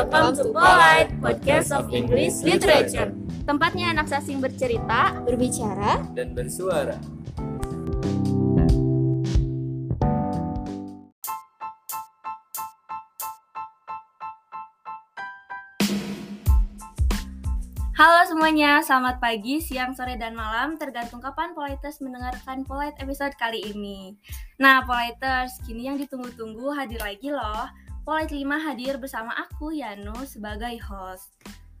welcome to Polite, Podcast of English Literature. Tempatnya anak sasing bercerita, berbicara, dan bersuara. Halo semuanya, selamat pagi, siang, sore, dan malam Tergantung kapan Politers mendengarkan Polite episode kali ini Nah Politers, kini yang ditunggu-tunggu hadir lagi loh Polite 5 hadir bersama aku, Yano, sebagai host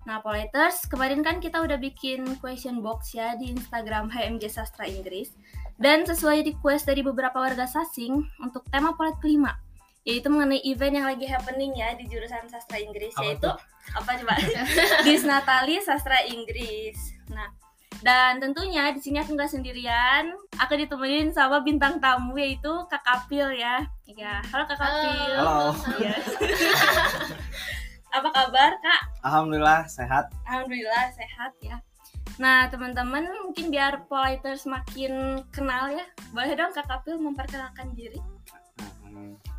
Nah Politers, kemarin kan kita udah bikin question box ya di Instagram HMJ Sastra Inggris Dan sesuai request dari beberapa warga sasing untuk tema Polite kelima yaitu mengenai event yang lagi happening ya di jurusan sastra Inggris Apa yaitu tuh? apa coba Dis Natali Sastra Inggris. Nah, dan tentunya di sini aku nggak sendirian, aku ditemenin sama bintang tamu yaitu Kak Kapil ya. Ya, halo Kak Kapil. Halo. Iya. apa kabar Kak? Alhamdulillah sehat. Alhamdulillah sehat ya. Nah, teman-teman mungkin biar Politers makin kenal ya, boleh dong Kak Kapil memperkenalkan diri?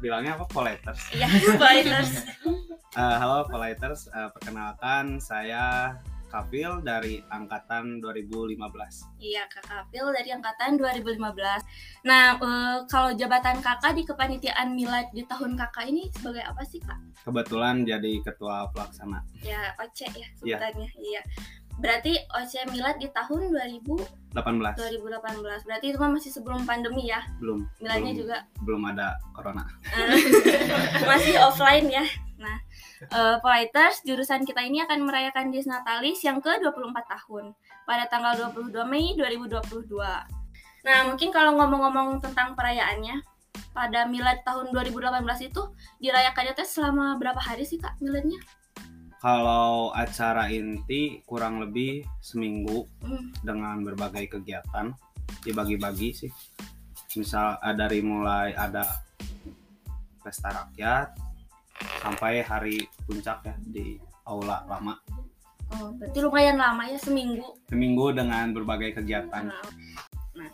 Bilangnya apa? Politers. Iya, Politers. Eh, halo Politers, Eh, perkenalkan saya Kapil dari angkatan 2015. Iya, Kak Kapil dari angkatan 2015. Nah, eh, kalau jabatan Kakak di kepanitiaan Milad di tahun Kakak ini sebagai apa sih, Kak? Kebetulan jadi ketua pelaksana. Ya, OC ya Iya. sebutannya. Iya. Berarti OC Milad di tahun 2000, 18 2018. Berarti itu mah masih sebelum pandemi ya. belum. Miladnya belum, juga belum ada corona. masih offline ya. Nah, eh Politers, jurusan kita ini akan merayakan Dies Natalis yang ke-24 tahun pada tanggal 22 Mei 2022. Nah, mungkin kalau ngomong-ngomong tentang perayaannya, pada Milad tahun 2018 itu dirayakannya teh selama berapa hari sih Kak Miladnya? Kalau acara inti kurang lebih seminggu Hmm, dengan berbagai kegiatan dibagi-bagi sih. Misal dari mulai ada pesta rakyat sampai hari puncak ya di aula lama. Oh, berarti lumayan lama ya seminggu. Seminggu dengan berbagai kegiatan. Nah,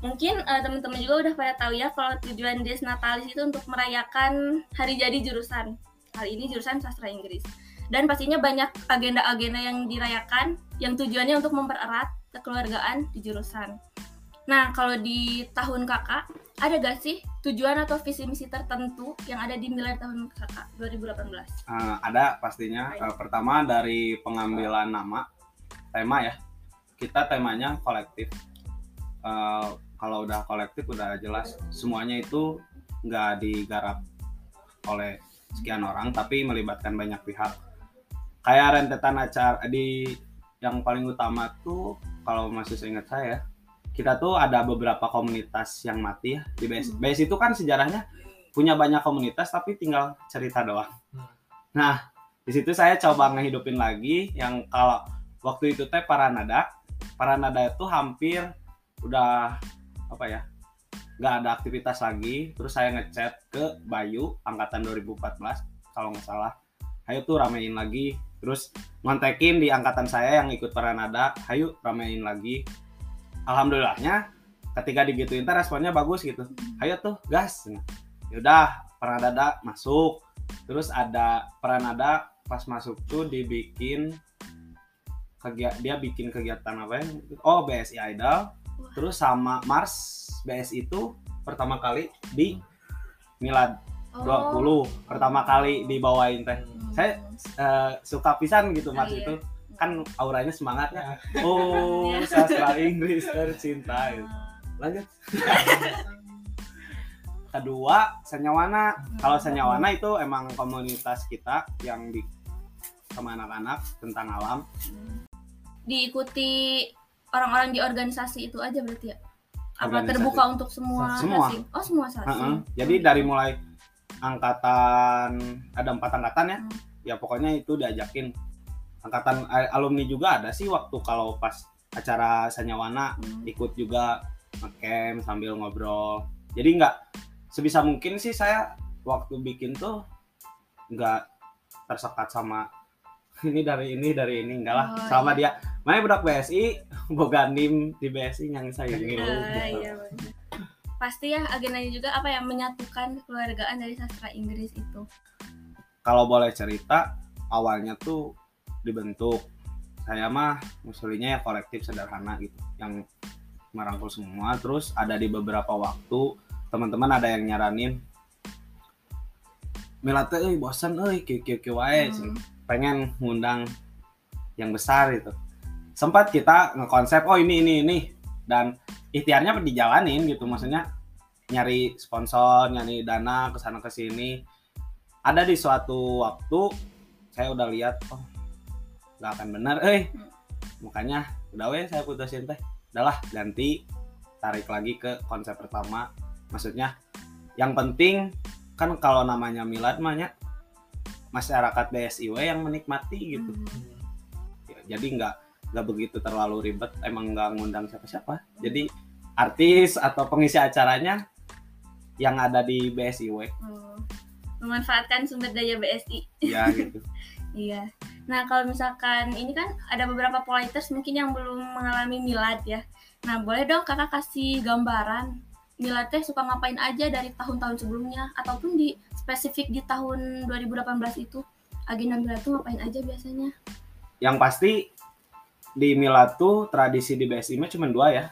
mungkin eh, teman-teman juga udah pada tahu ya kalau tujuan Des Natalis itu untuk merayakan hari jadi jurusan. Kali ini jurusan sastra Inggris. Dan pastinya banyak agenda-agenda yang dirayakan yang tujuannya untuk mempererat kekeluargaan di jurusan. Nah, kalau di tahun kakak, ada gak sih tujuan atau visi misi tertentu yang ada di nilai tahun kakak 2018? Eh, ada pastinya. Eh, pertama dari pengambilan nama, tema ya. Kita temanya kolektif. Eh, kalau udah kolektif udah jelas semuanya itu nggak digarap oleh sekian orang, tapi melibatkan banyak pihak. Kayak rentetan acara di yang paling utama tuh kalau masih seingat saya kita tuh ada beberapa komunitas yang mati ya di BS. Hmm. BS itu kan sejarahnya punya banyak komunitas tapi tinggal cerita doang. Nah, di situ saya coba ngehidupin lagi yang kalau waktu itu teh para nada, para nada itu hampir udah apa ya? nggak ada aktivitas lagi. Terus saya ngechat ke Bayu angkatan 2014 kalau nggak salah. Ayo tuh ramein lagi. Terus ngontekin di angkatan saya yang ikut para nada, ayo ramein lagi. Alhamdulillahnya ketika digituin teh responnya bagus gitu. Ayo tuh gas. Yaudah para nada masuk. Terus ada peranada pas masuk tuh dibikin kegiatan dia bikin kegiatan apa ya oh BSI Idol. Terus sama Mars BSI itu pertama kali di Milad 20 pertama kali dibawain teh. Saya eh, suka pisan gitu Mars Oh, iya. itu kan auranya semangatnya oh sastra Inggris tercinta gitu. lanjut kedua senyawana kalau senyawana itu emang komunitas kita yang di sama anak-anak tentang alam diikuti orang-orang di organisasi itu aja berarti ya? Apa Organisasi. terbuka untuk semua? Semua. Oh semua sasing. Heeh. jadi dari mulai angkatan ada empat angkatan ya Hmm. ya pokoknya itu diajakin angkatan alumni juga ada sih waktu kalau pas acara senyawana Hmm. ikut juga ngecamp sambil ngobrol jadi nggak sebisa mungkin sih saya waktu bikin tuh nggak tersekat sama ini dari ini dari ini enggak lah Oh, sama dia main budak BSI boga nim di BSI yang saya gitu. Ah, iya. Pasti ya agendanya juga apa ya menyatukan kekeluargaan dari sastra Inggris itu. kalau boleh cerita awalnya tuh dibentuk. Saya mah ngusulinya ya kolektif sederhana gitu yang merangkul semua. Terus ada di beberapa waktu teman-teman ada yang nyaranin Milate euy bosan euy kieu kieu kieu wae. Hmm. pengen ngundang yang besar gitu. Sempat kita ngekonsep oh ini ini ini. Dan ikhtiarnya dijalanin gitu maksudnya nyari sponsor nyari dana ke sana ke sini. Ada di suatu waktu saya udah lihat oh nggak akan benar eh. Hmm. makanya udah weh saya putusin teh. Udahlah ganti tarik lagi ke konsep pertama. Maksudnya yang penting kan kalau namanya milad mah nya, masyarakat BSIW yang menikmati gitu. Hmm. Ya, jadi nggak nggak begitu terlalu ribet emang nggak ngundang siapa-siapa. Jadi artis atau pengisi acaranya yang ada di BSIW Oh. memanfaatkan sumber daya BSI ya gitu Iya. Nah, kalau misalkan ini kan ada beberapa politers mungkin yang belum mengalami milad ya. Nah, boleh dong kakak kasih gambaran milad teh suka ngapain aja dari tahun-tahun sebelumnya ataupun di spesifik di tahun 2018 itu agenda milad tuh ngapain aja biasanya? yang pasti di Milad tuh tradisi di BSI mah cuma dua ya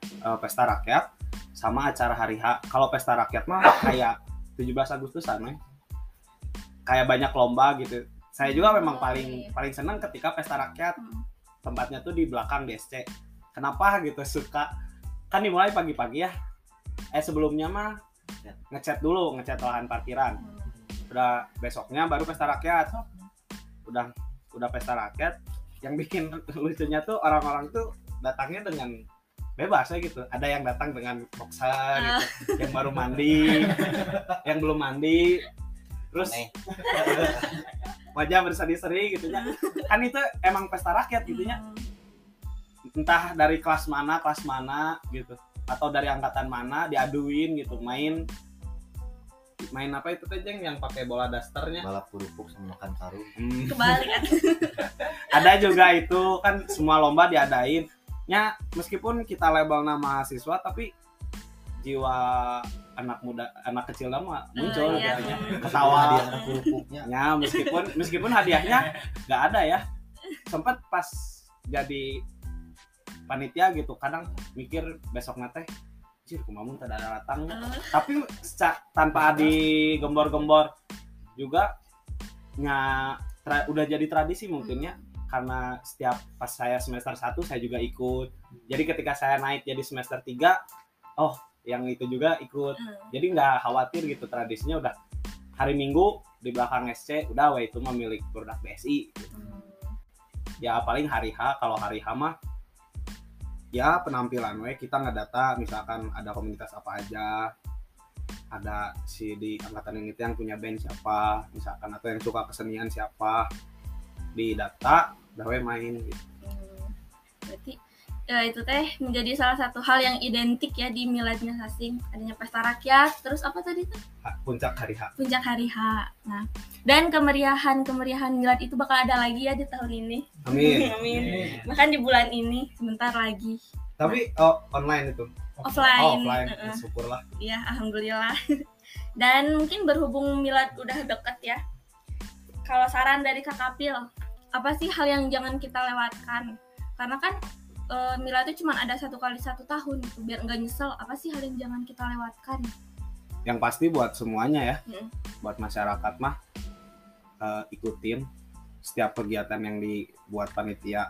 Eh, pesta rakyat sama acara hari H kalau pesta rakyat mah kayak 17 Agustusan we. kayak banyak lomba gitu saya juga memang paling paling senang ketika pesta rakyat Hmm. tempatnya tuh di belakang DSC kenapa? Gitu suka. Kan dimulai pagi-pagi ya. Eh sebelumnya mah ngechat dulu ngechat lahan parkiran. Udah besoknya baru pesta rakyat. Udah udah pesta rakyat. Yang bikin lucunya tuh orang-orang tuh datangnya dengan bebas ya gitu. Ada yang datang dengan boxer gitu. Yang baru mandi. Yang belum mandi terus wajah berseri-seri gitu ya. Kan itu emang pesta rakyat gitu ya. Entah dari kelas mana kelas mana gitu. Atau dari angkatan mana diaduin gitu main. Main apa itu teh Jeng, yang pakai bola dasternya? Balap kerupuk sama makan karung Hmm. Kebalik kan. ada juga itu kan semua lomba diadain. Nya meskipun kita label nama mahasiswa tapi jiwa anak muda anak kecil nama muncul iya. gitu ya. Hmm. ketawa kerupuknya. Ya meskipun meskipun hadiahnya nggak ada ya. Sempat pas jadi panitia gitu kadang mikir besok nate Cir, kumamun tidak ada datang Eh, tapi tanpa digembor-gembor juga nya tra- udah jadi tradisi mungkin ya karena setiap pas saya semester 1 saya juga ikut. Jadi ketika saya naik jadi semester 3 oh yang itu juga ikut hmm. jadi nggak khawatir gitu tradisinya udah hari minggu di belakang SC udah wah itu mah milik produk BSI Hmm. ya paling hari H kalau hari H mah ya penampilan we kita ngedata misalkan ada komunitas apa aja ada si di angkatan ini yang punya band siapa misalkan atau yang suka kesenian siapa di data udah we main gitu. Hmm. Berarti ya itu teh menjadi salah satu hal yang identik ya di miladnya Sasing adanya pesta rakyat terus apa tadi tuh? Puncak hari H. Puncak hari H. Nah dan kemeriahan kemeriahan milad itu bakal ada lagi ya di tahun ini. Amin. Amin. Bahkan di bulan ini sebentar lagi. Tapi oh online itu? Offline. oh offline. Heeh. syukurlah. Ya alhamdulillah. Dan mungkin berhubung milad udah deket ya kalau saran dari kakak Pil apa sih hal yang jangan kita lewatkan? Karena kan e, milad itu cuma ada satu kali satu tahun gitu biar nggak nyesel apa sih hal yang jangan kita lewatkan. Yang pasti buat semuanya ya Hmm. buat masyarakat mah eh, ikutin setiap kegiatan yang dibuat panitia.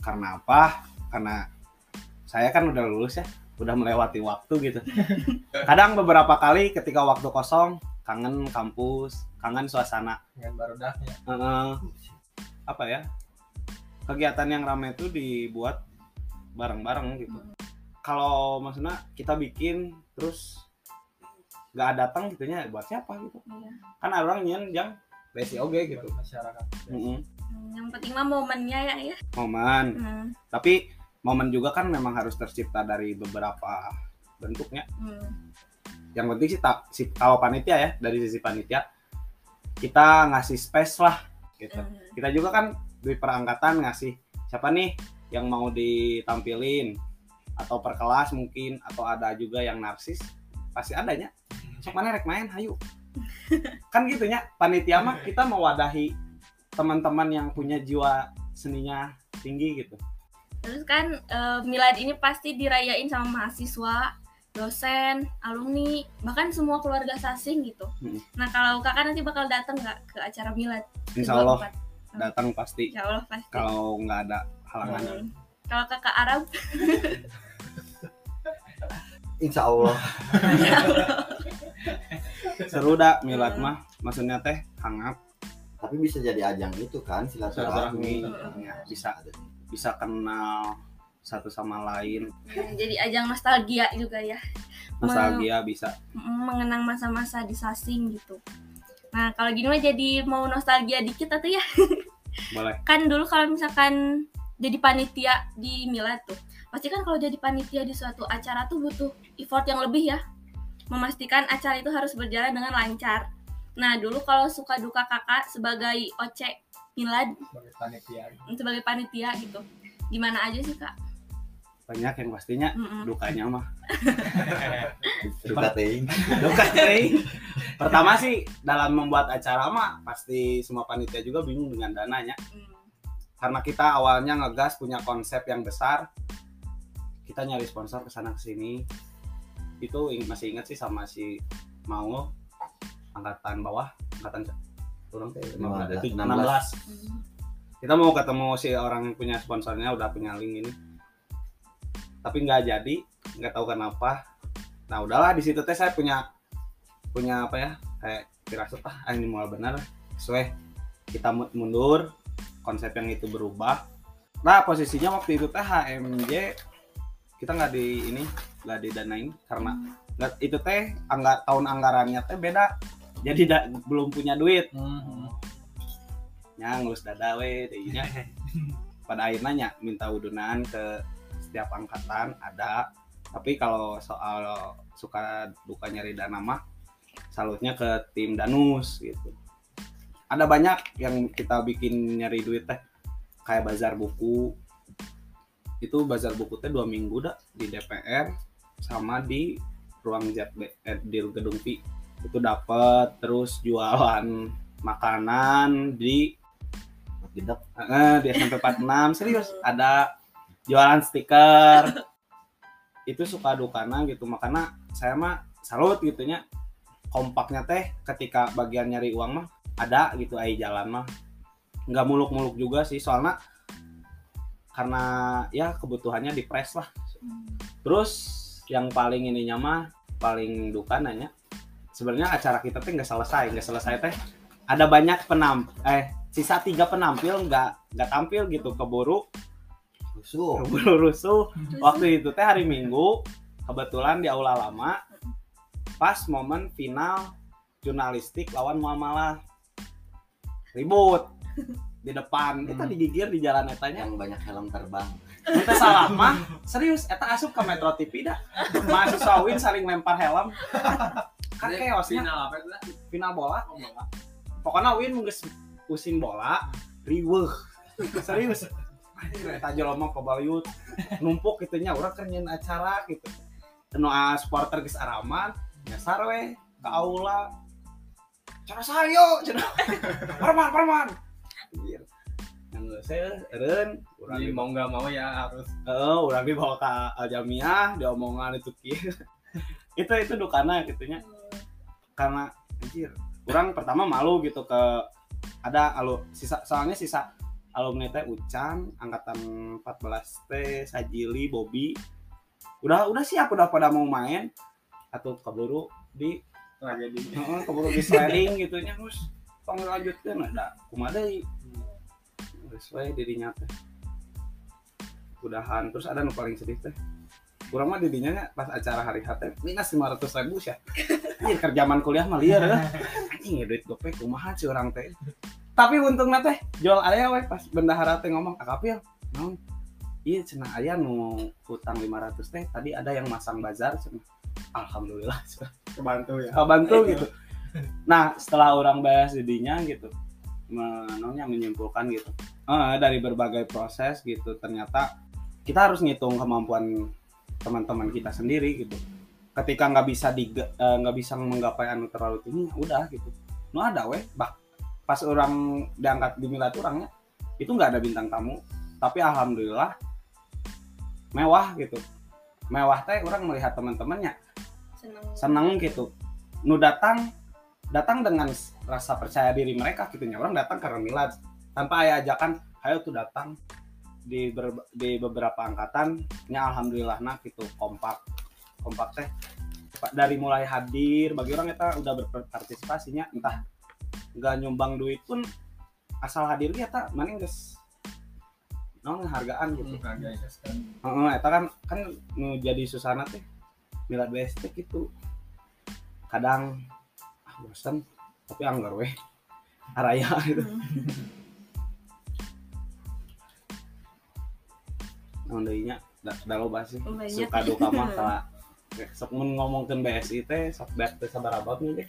Karena apa? Karena saya kan udah lulus ya udah melewati waktu gitu. Kadang beberapa kali ketika waktu kosong kangen kampus kangen suasana. Dengan barudaknya Eh, apa ya kegiatan yang ramai itu dibuat bareng-bareng gitu. Kalau maksudnya kita bikin terus nggak datang gitunya buat siapa gitu? Iya. kan ada orang yang yang besi oge gitu. Buat masyarakat. Mm-mm. Hmm, yang penting mah momennya ya ya momen. Hmm, tapi momen juga kan memang harus tercipta dari beberapa bentuknya. Hmm. yang penting sih tak si kalau panitia ya dari sisi panitia kita ngasih space lah gitu. Hmm. kita juga kan di perangkatan ngasih siapa nih yang mau ditampilin atau perkelas mungkin atau ada juga yang narsis pasti adanya sok mana rek main hayu kan gitunya panitia mah kita mewadahi teman-teman yang punya jiwa seninya tinggi gitu Terus kan eh, milad ini pasti dirayain sama mahasiswa, dosen, alumni, bahkan semua keluarga sasing gitu. Hmm. Nah kalau kakak nanti bakal datang nggak ke acara milad? insya Allah Ke 24? Datang pasti. Insya Allah pasti. kalau nggak ada halangan. Hmm. Kalau kakak Arab, Insya Allah. seru dah milad mah. Maksudnya teh hangat. Tapi bisa jadi ajang itu kan silaturahmi. Ya, bisa. Bisa kenal satu sama lain. Hmm, jadi ajang nostalgia juga ya, nostalgia bisa. Mm, mengenang masa-masa di sasing gitu. Nah kalau gini mah jadi mau nostalgia dikit atau ya? boleh. Kan dulu kalau misalkan jadi panitia di milad tuh pasti kan kalau jadi panitia di suatu acara tuh butuh effort yang lebih ya. Memastikan acara itu harus berjalan dengan lancar. Nah dulu kalau suka duka kakak sebagai OC milad sebagai panitia. sebagai panitia gitu. Gimana aja sih kak banyak yang pastinya dukanya mah Duka ting. duka teh. pertama sih dalam membuat acara mah pasti semua panitia juga bingung dengan dananya Hmm. karena kita awalnya ngegas punya konsep yang besar kita nyari sponsor ke sana sini itu masih ingat sih sama si mau angkatan bawah angkatan kurang teh Lima belas. itu 16 Hmm. kita mau ketemu si orang yang punya sponsornya udah punya link ini tapi nggak jadi nggak tahu kenapa. Nah udahlah di situ teh saya punya punya apa ya kayak firasat ah ini mulai benar sesuai. Kita mu- mundur konsep yang itu berubah. Nah posisinya waktu itu teh HMJ kita nggak di ini nggak didanain karena nggak itu teh anggar tahun anggarannya teh beda. Jadi da- belum punya duit. Nya ngurus dada we pada akhirnya nya minta udunan ke setiap angkatan ada. Tapi kalau soal suka duka nyari dana mah salutnya ke tim danus gitu. Ada banyak yang kita bikin nyari duit teh kayak bazar buku. Itu bazar buku teh dua minggu dah di DPR sama di ruang jet eh, di gedung P itu dapat terus jualan makanan di Tidak. Eh, di SMP 46 serius ada jualan stiker. Itu suka dukana gitu. Makanya saya mah salut gitunya. Kompaknya teh ketika bagian nyari uang mah ada gitu ai jalan mah. Nggak muluk-muluk juga sih soalnya karena ya kebutuhannya di press lah. Terus yang paling ininya mah paling duka nanya sebenarnya acara kita teh nggak selesai nggak selesai teh ada banyak penam eh sisa tiga penampil nggak nggak tampil gitu keburu Rusuh. keburu rusuh. Waktu itu teh hari minggu kebetulan di aula lama pas momen final jurnalistik lawan muamalah. Ribut di depan. Kita Hmm. digigir di jalan etanya. Yang banyak helm terbang. kita salah mah. Serius eta asup ke Metro TV dah. Mahasiswa Win saling lempar helm. Kan chaosnya final apa itu final bola. Pokoknya Win nggak pusing bola riweuh serius kita jelema ke Balayut numpuk gitu nya urang kerjain acara gitu. Nu supporter geus araman nyasar we ke aula. Cara sayo cenah parman parman anjir. Yang saya eren Jadi di mau nggak mau ya harus. Eh urang dibawa ke Aljamiah diomongan itu kieu itu itu dukana gitunya. Karena anjir orang pertama malu gitu ke ada alu sisa soalnya sisa alumni teh Ucan angkatan 14 teh Sajili Bobby. Udah udah siap udah pada mau main. Atau keburu di tragedi. Heeh, keburu di sliding gitu nya terus tong lanjutkeun ada geus we dirinya teh. Udahan. Terus ada nu paling sedih teh. Kurang mah didinya nya pas acara hari H teh minus 500 ribu sih. Anjir kerjaman kuliah mah liar ya anjing duit gope kumaha sih orang teh tapi untungnya teh jual area we pas bendahara teh ngomong akapil naon iya cenah aya nu hutang 500 teh tadi ada yang masang bazar cenah. Alhamdulillah cenah. kebantu ya. Bantu gitu. Nah setelah orang bahas didinya gitu menanya menyimpulkan gitu eh, dari berbagai proses gitu ternyata kita harus ngitung kemampuan teman-teman kita sendiri gitu. Ketika nggak bisa di eh, nggak bisa menggapai anu terlalu tinggi udah gitu. Nu ada weh bah pas orang diangkat di milad orangnya itu nggak ada bintang tamu. Tapi alhamdulillah mewah gitu. Mewah teh orang melihat teman-temannya. Seneng. Seneng gitu. Nu datang datang dengan rasa percaya diri mereka gitu orang datang karena milad tanpa ayah ajakan ayo tuh datang. Di ber- di beberapa angkatan nya alhamdulillah nah gitu kompak. Kompak teh. Dari mulai hadir bagi orang kita udah berpartisipasinya entah nggak nyumbang duit pun asal hadir ya tak mana geus non hargaan gitu itu sekarang. Heeh, eta kan kan nu jadi susana teh milad BST gitu. Kadang ah bosan tapi anggar weh araya gitu. Naon deui nya da, da loba sih. Suka duka mah sok mun ngomongkeun BSI teh sok beak teh sabarabat nih deh.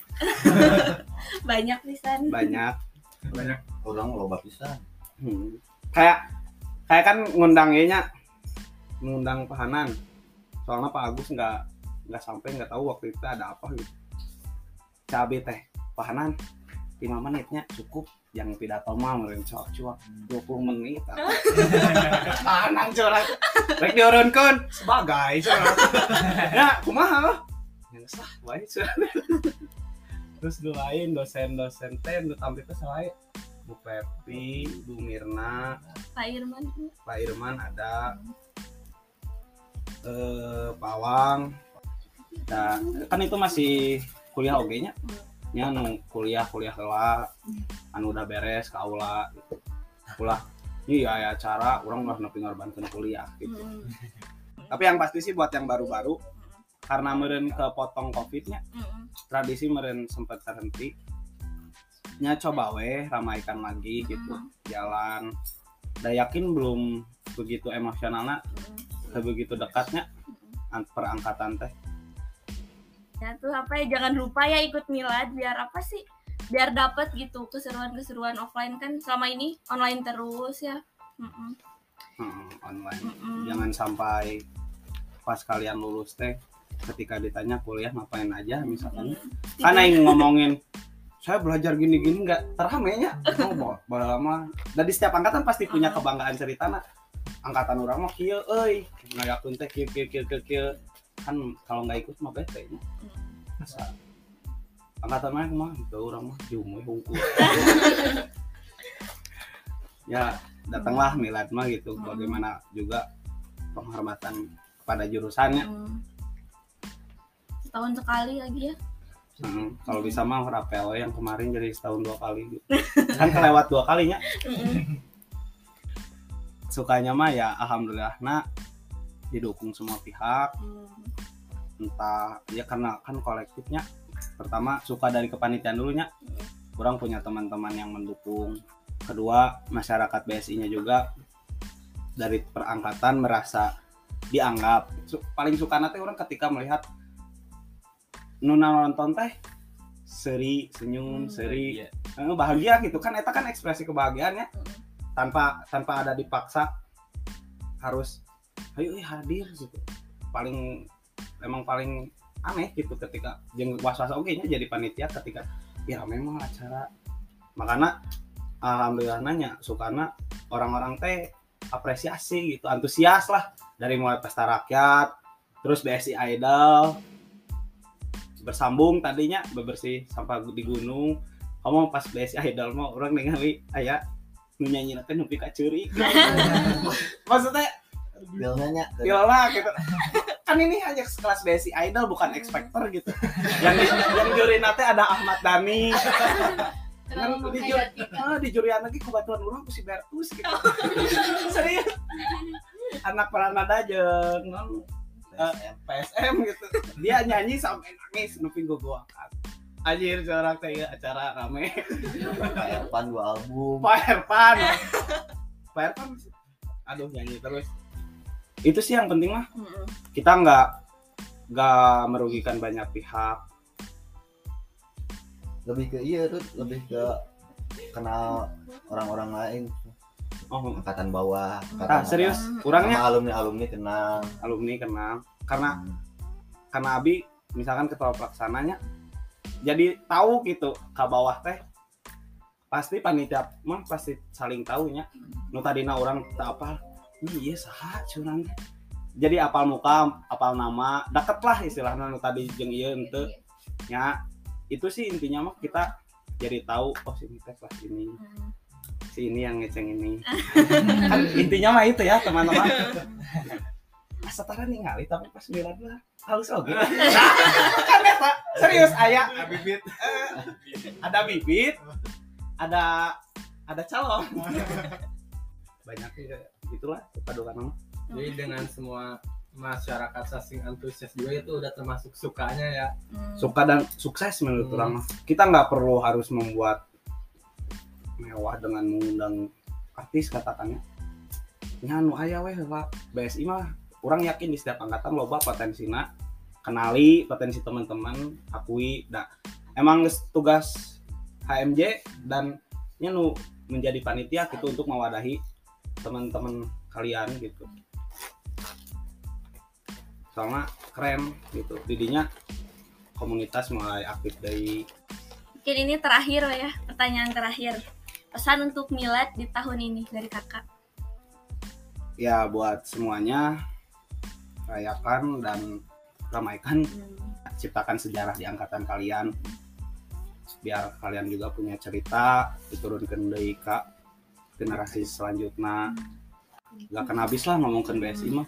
banyak pisan Banyak. Banyak. orang loba pisan Hmm. Kayak kayak kan ngundang nya ngundang pahanan. Soalnya Pak Agus nggak nggak sampai nggak tahu waktu itu ada apa gitu. Cabe teh pahanan 5 menitnya cukup yang pidato mah meureun cuak-cuak 20 menit. Pahanan curhat. Rek diurunkeun sebagai curhat. ya, kumaha? Ya geus lah, wae curhat. Terus doain dosen-dosen teh nu tampil teh selain Bu Pepi, Bu Mirna, Pak Irman Pak Irman ada. Eh Pawang. Nah, kan itu masih kuliah oge nya. Nya nu kuliah kuliah heula anu udah beres ka aula. Gitu ulah iya ya acara orang udah nepi ngorbankeun kuliah gitu. Mm, tapi yang pasti sih buat yang baru-baru karena meren kepotong covidnya mm, tradisi meren sempat terhenti. Nya coba weh ramaikan lagi gitu. Jalan. Dan yakin belum begitu emosionalnya? Mm. begitu dekatnya? An- perangkatan teh. Ya tuh apa ya jangan lupa ya ikut milad biar apa sih biar dapat gitu keseruan-keseruan offline kan selama ini online terus ya. Mm-mm, Hmm, online. Mm-mm. jangan sampai pas kalian lulus teh ketika ditanya kuliah ngapain aja misalkan. Karena yang ngomongin saya belajar gini-gini nggak teramenya. Oh, bo- bodo lama dan di setiap angkatan pasti punya kebanggaan cerita angkatan orang mah kieu euy. Ngayakeun teh kieu kieu kieu kieu kieu kan kalau nggak ikut mah bete. Nya Masa angkatan mana mah itu orang mah jumuh hungkul ya datanglah milad mah gitu Hmm. bagaimana juga penghormatan kepada jurusannya Mm. setahun sekali lagi ya Hmm, kalau bisa mah rapel yang kemarin jadi setahun dua kali gitu. kan kelewat dua kalinya sukanya mah ya alhamdulillah nah didukung semua pihak Mm. entah ya karena kan kolektifnya pertama suka dari kepanitiaan dulunya kurang punya teman-teman yang mendukung. Kedua masyarakat BSI nya juga dari perangkatan merasa dianggap paling suka nanti orang ketika melihat nuna nonton teh seri senyum Hmm, seri Iya. Eh, bahagia gitu. Kan eta kan ekspresi kebahagiaannya tanpa tanpa ada dipaksa harus ayo hadir gitu. Paling emang paling aneh gitu ketika jeng was was oke nya jadi panitia ketika ya memang acara. Makanya alhamdulillah nanya sukana orang-orang teh apresiasi gitu antusias lah dari mulai pesta rakyat terus BSI Idol bersambung tadinya bebersih sampah di gunung. Kamu pas BSI Idol mau orang ningali aya nu nyanyi teh nu pika curi. Maksudnya bilnya gitu kan ini hanya sekelas BSI Idol bukan expector gitu. Yang di, yang juri nate ada Ahmad Dhani. Kan di juri ah, di lagi kebetulan orang ku si Bertus gitu. Serius. Anak Pranada jeung non eh, PSM gitu. Dia nyanyi sampai nangis nepi gogoakan anjir seorang teh ieu acara rame. Pak Erpan dua album. Pak Erpan. Pak Erpan aduh nyanyi terus itu sih yang penting mah. Mm-mm. kita nggak nggak merugikan banyak pihak. Lebih ke iya tuh lebih ke kenal orang-orang lain. Oh. Angkatan bawah ah angkatan serius? Atas. kurangnya? Sama alumni alumni kenal. Alumni kenal. Karena Hmm. karena Abi misalkan ketua pelaksananya jadi tahu gitu ke bawah teh. Pasti panitia mah pasti saling tahunya nu tadina orang tak apa iya saha curang. Teh." jadi apal muka apal nama deket lah istilahnya nu tadi jeung ieu ente. ya itu sih intinya mah kita jadi tahu oh si ini teh kelas ini si ini yang ngeceng ini. Kan intinya mah itu ya teman-teman. Setara ningali tapi pas bilang lah halus oke kan eta serius ayah bibit. Ada bibit ada ada calon. Banyak ya gitulah padukan nama jadi dengan semua masyarakat sasing antusias juga itu udah termasuk sukanya ya. Suka dan sukses menurut Hmm. orang mah. kita nggak perlu harus membuat mewah dengan mengundang artis katakannya. Nyanu ayah weh lah. BSI mah kurang yakin di setiap angkatan loba potensina kenali potensi teman-teman akui. Nah emang geus tugas HMJ dan nyanu menjadi panitia gitu untuk mewadahi teman-teman kalian gitu soalnya keren gitu didinya komunitas mulai aktif dari Mungkin ini terakhir ya, pertanyaan terakhir. Pesan untuk Milad di tahun ini dari kakak. ya buat semuanya rayakan dan ramaikan ciptakan sejarah di angkatan kalian biar kalian juga punya cerita diturunkan dari ke generasi selanjutnya gak akan habis lah ngomongin BSI mah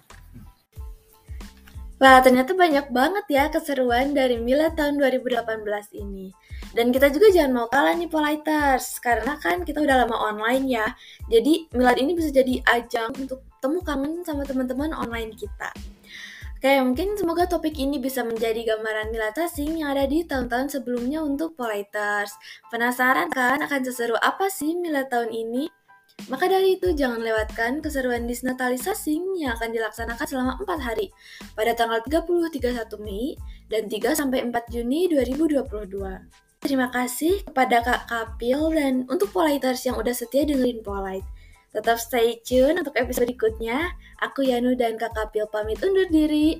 Wah, ternyata banyak banget ya keseruan dari Milad tahun 2018 ini. Dan kita juga jangan mau kalah nih Politers, karena kan kita udah lama online ya. Jadi Milad ini bisa jadi ajang untuk temu kangen sama teman-teman online kita. Kayak mungkin semoga topik ini bisa menjadi gambaran Milad Tasing yang ada di tahun-tahun sebelumnya untuk Politers. Penasaran kan akan seseru apa sih Milad tahun ini? Maka dari itu jangan lewatkan keseruan Disnatalisasi yang akan dilaksanakan selama 4 hari pada tanggal 30 31 Mei dan 3 sampai 4 Juni 2022. Terima kasih kepada Kak Kapil dan untuk Politers yang udah setia dengerin Polite. Tetap stay tune untuk episode berikutnya. Aku Yanu dan Kak Kapil pamit undur diri.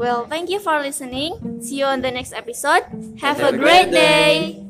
Well, thank you for listening. See you on the next episode. Have a great day.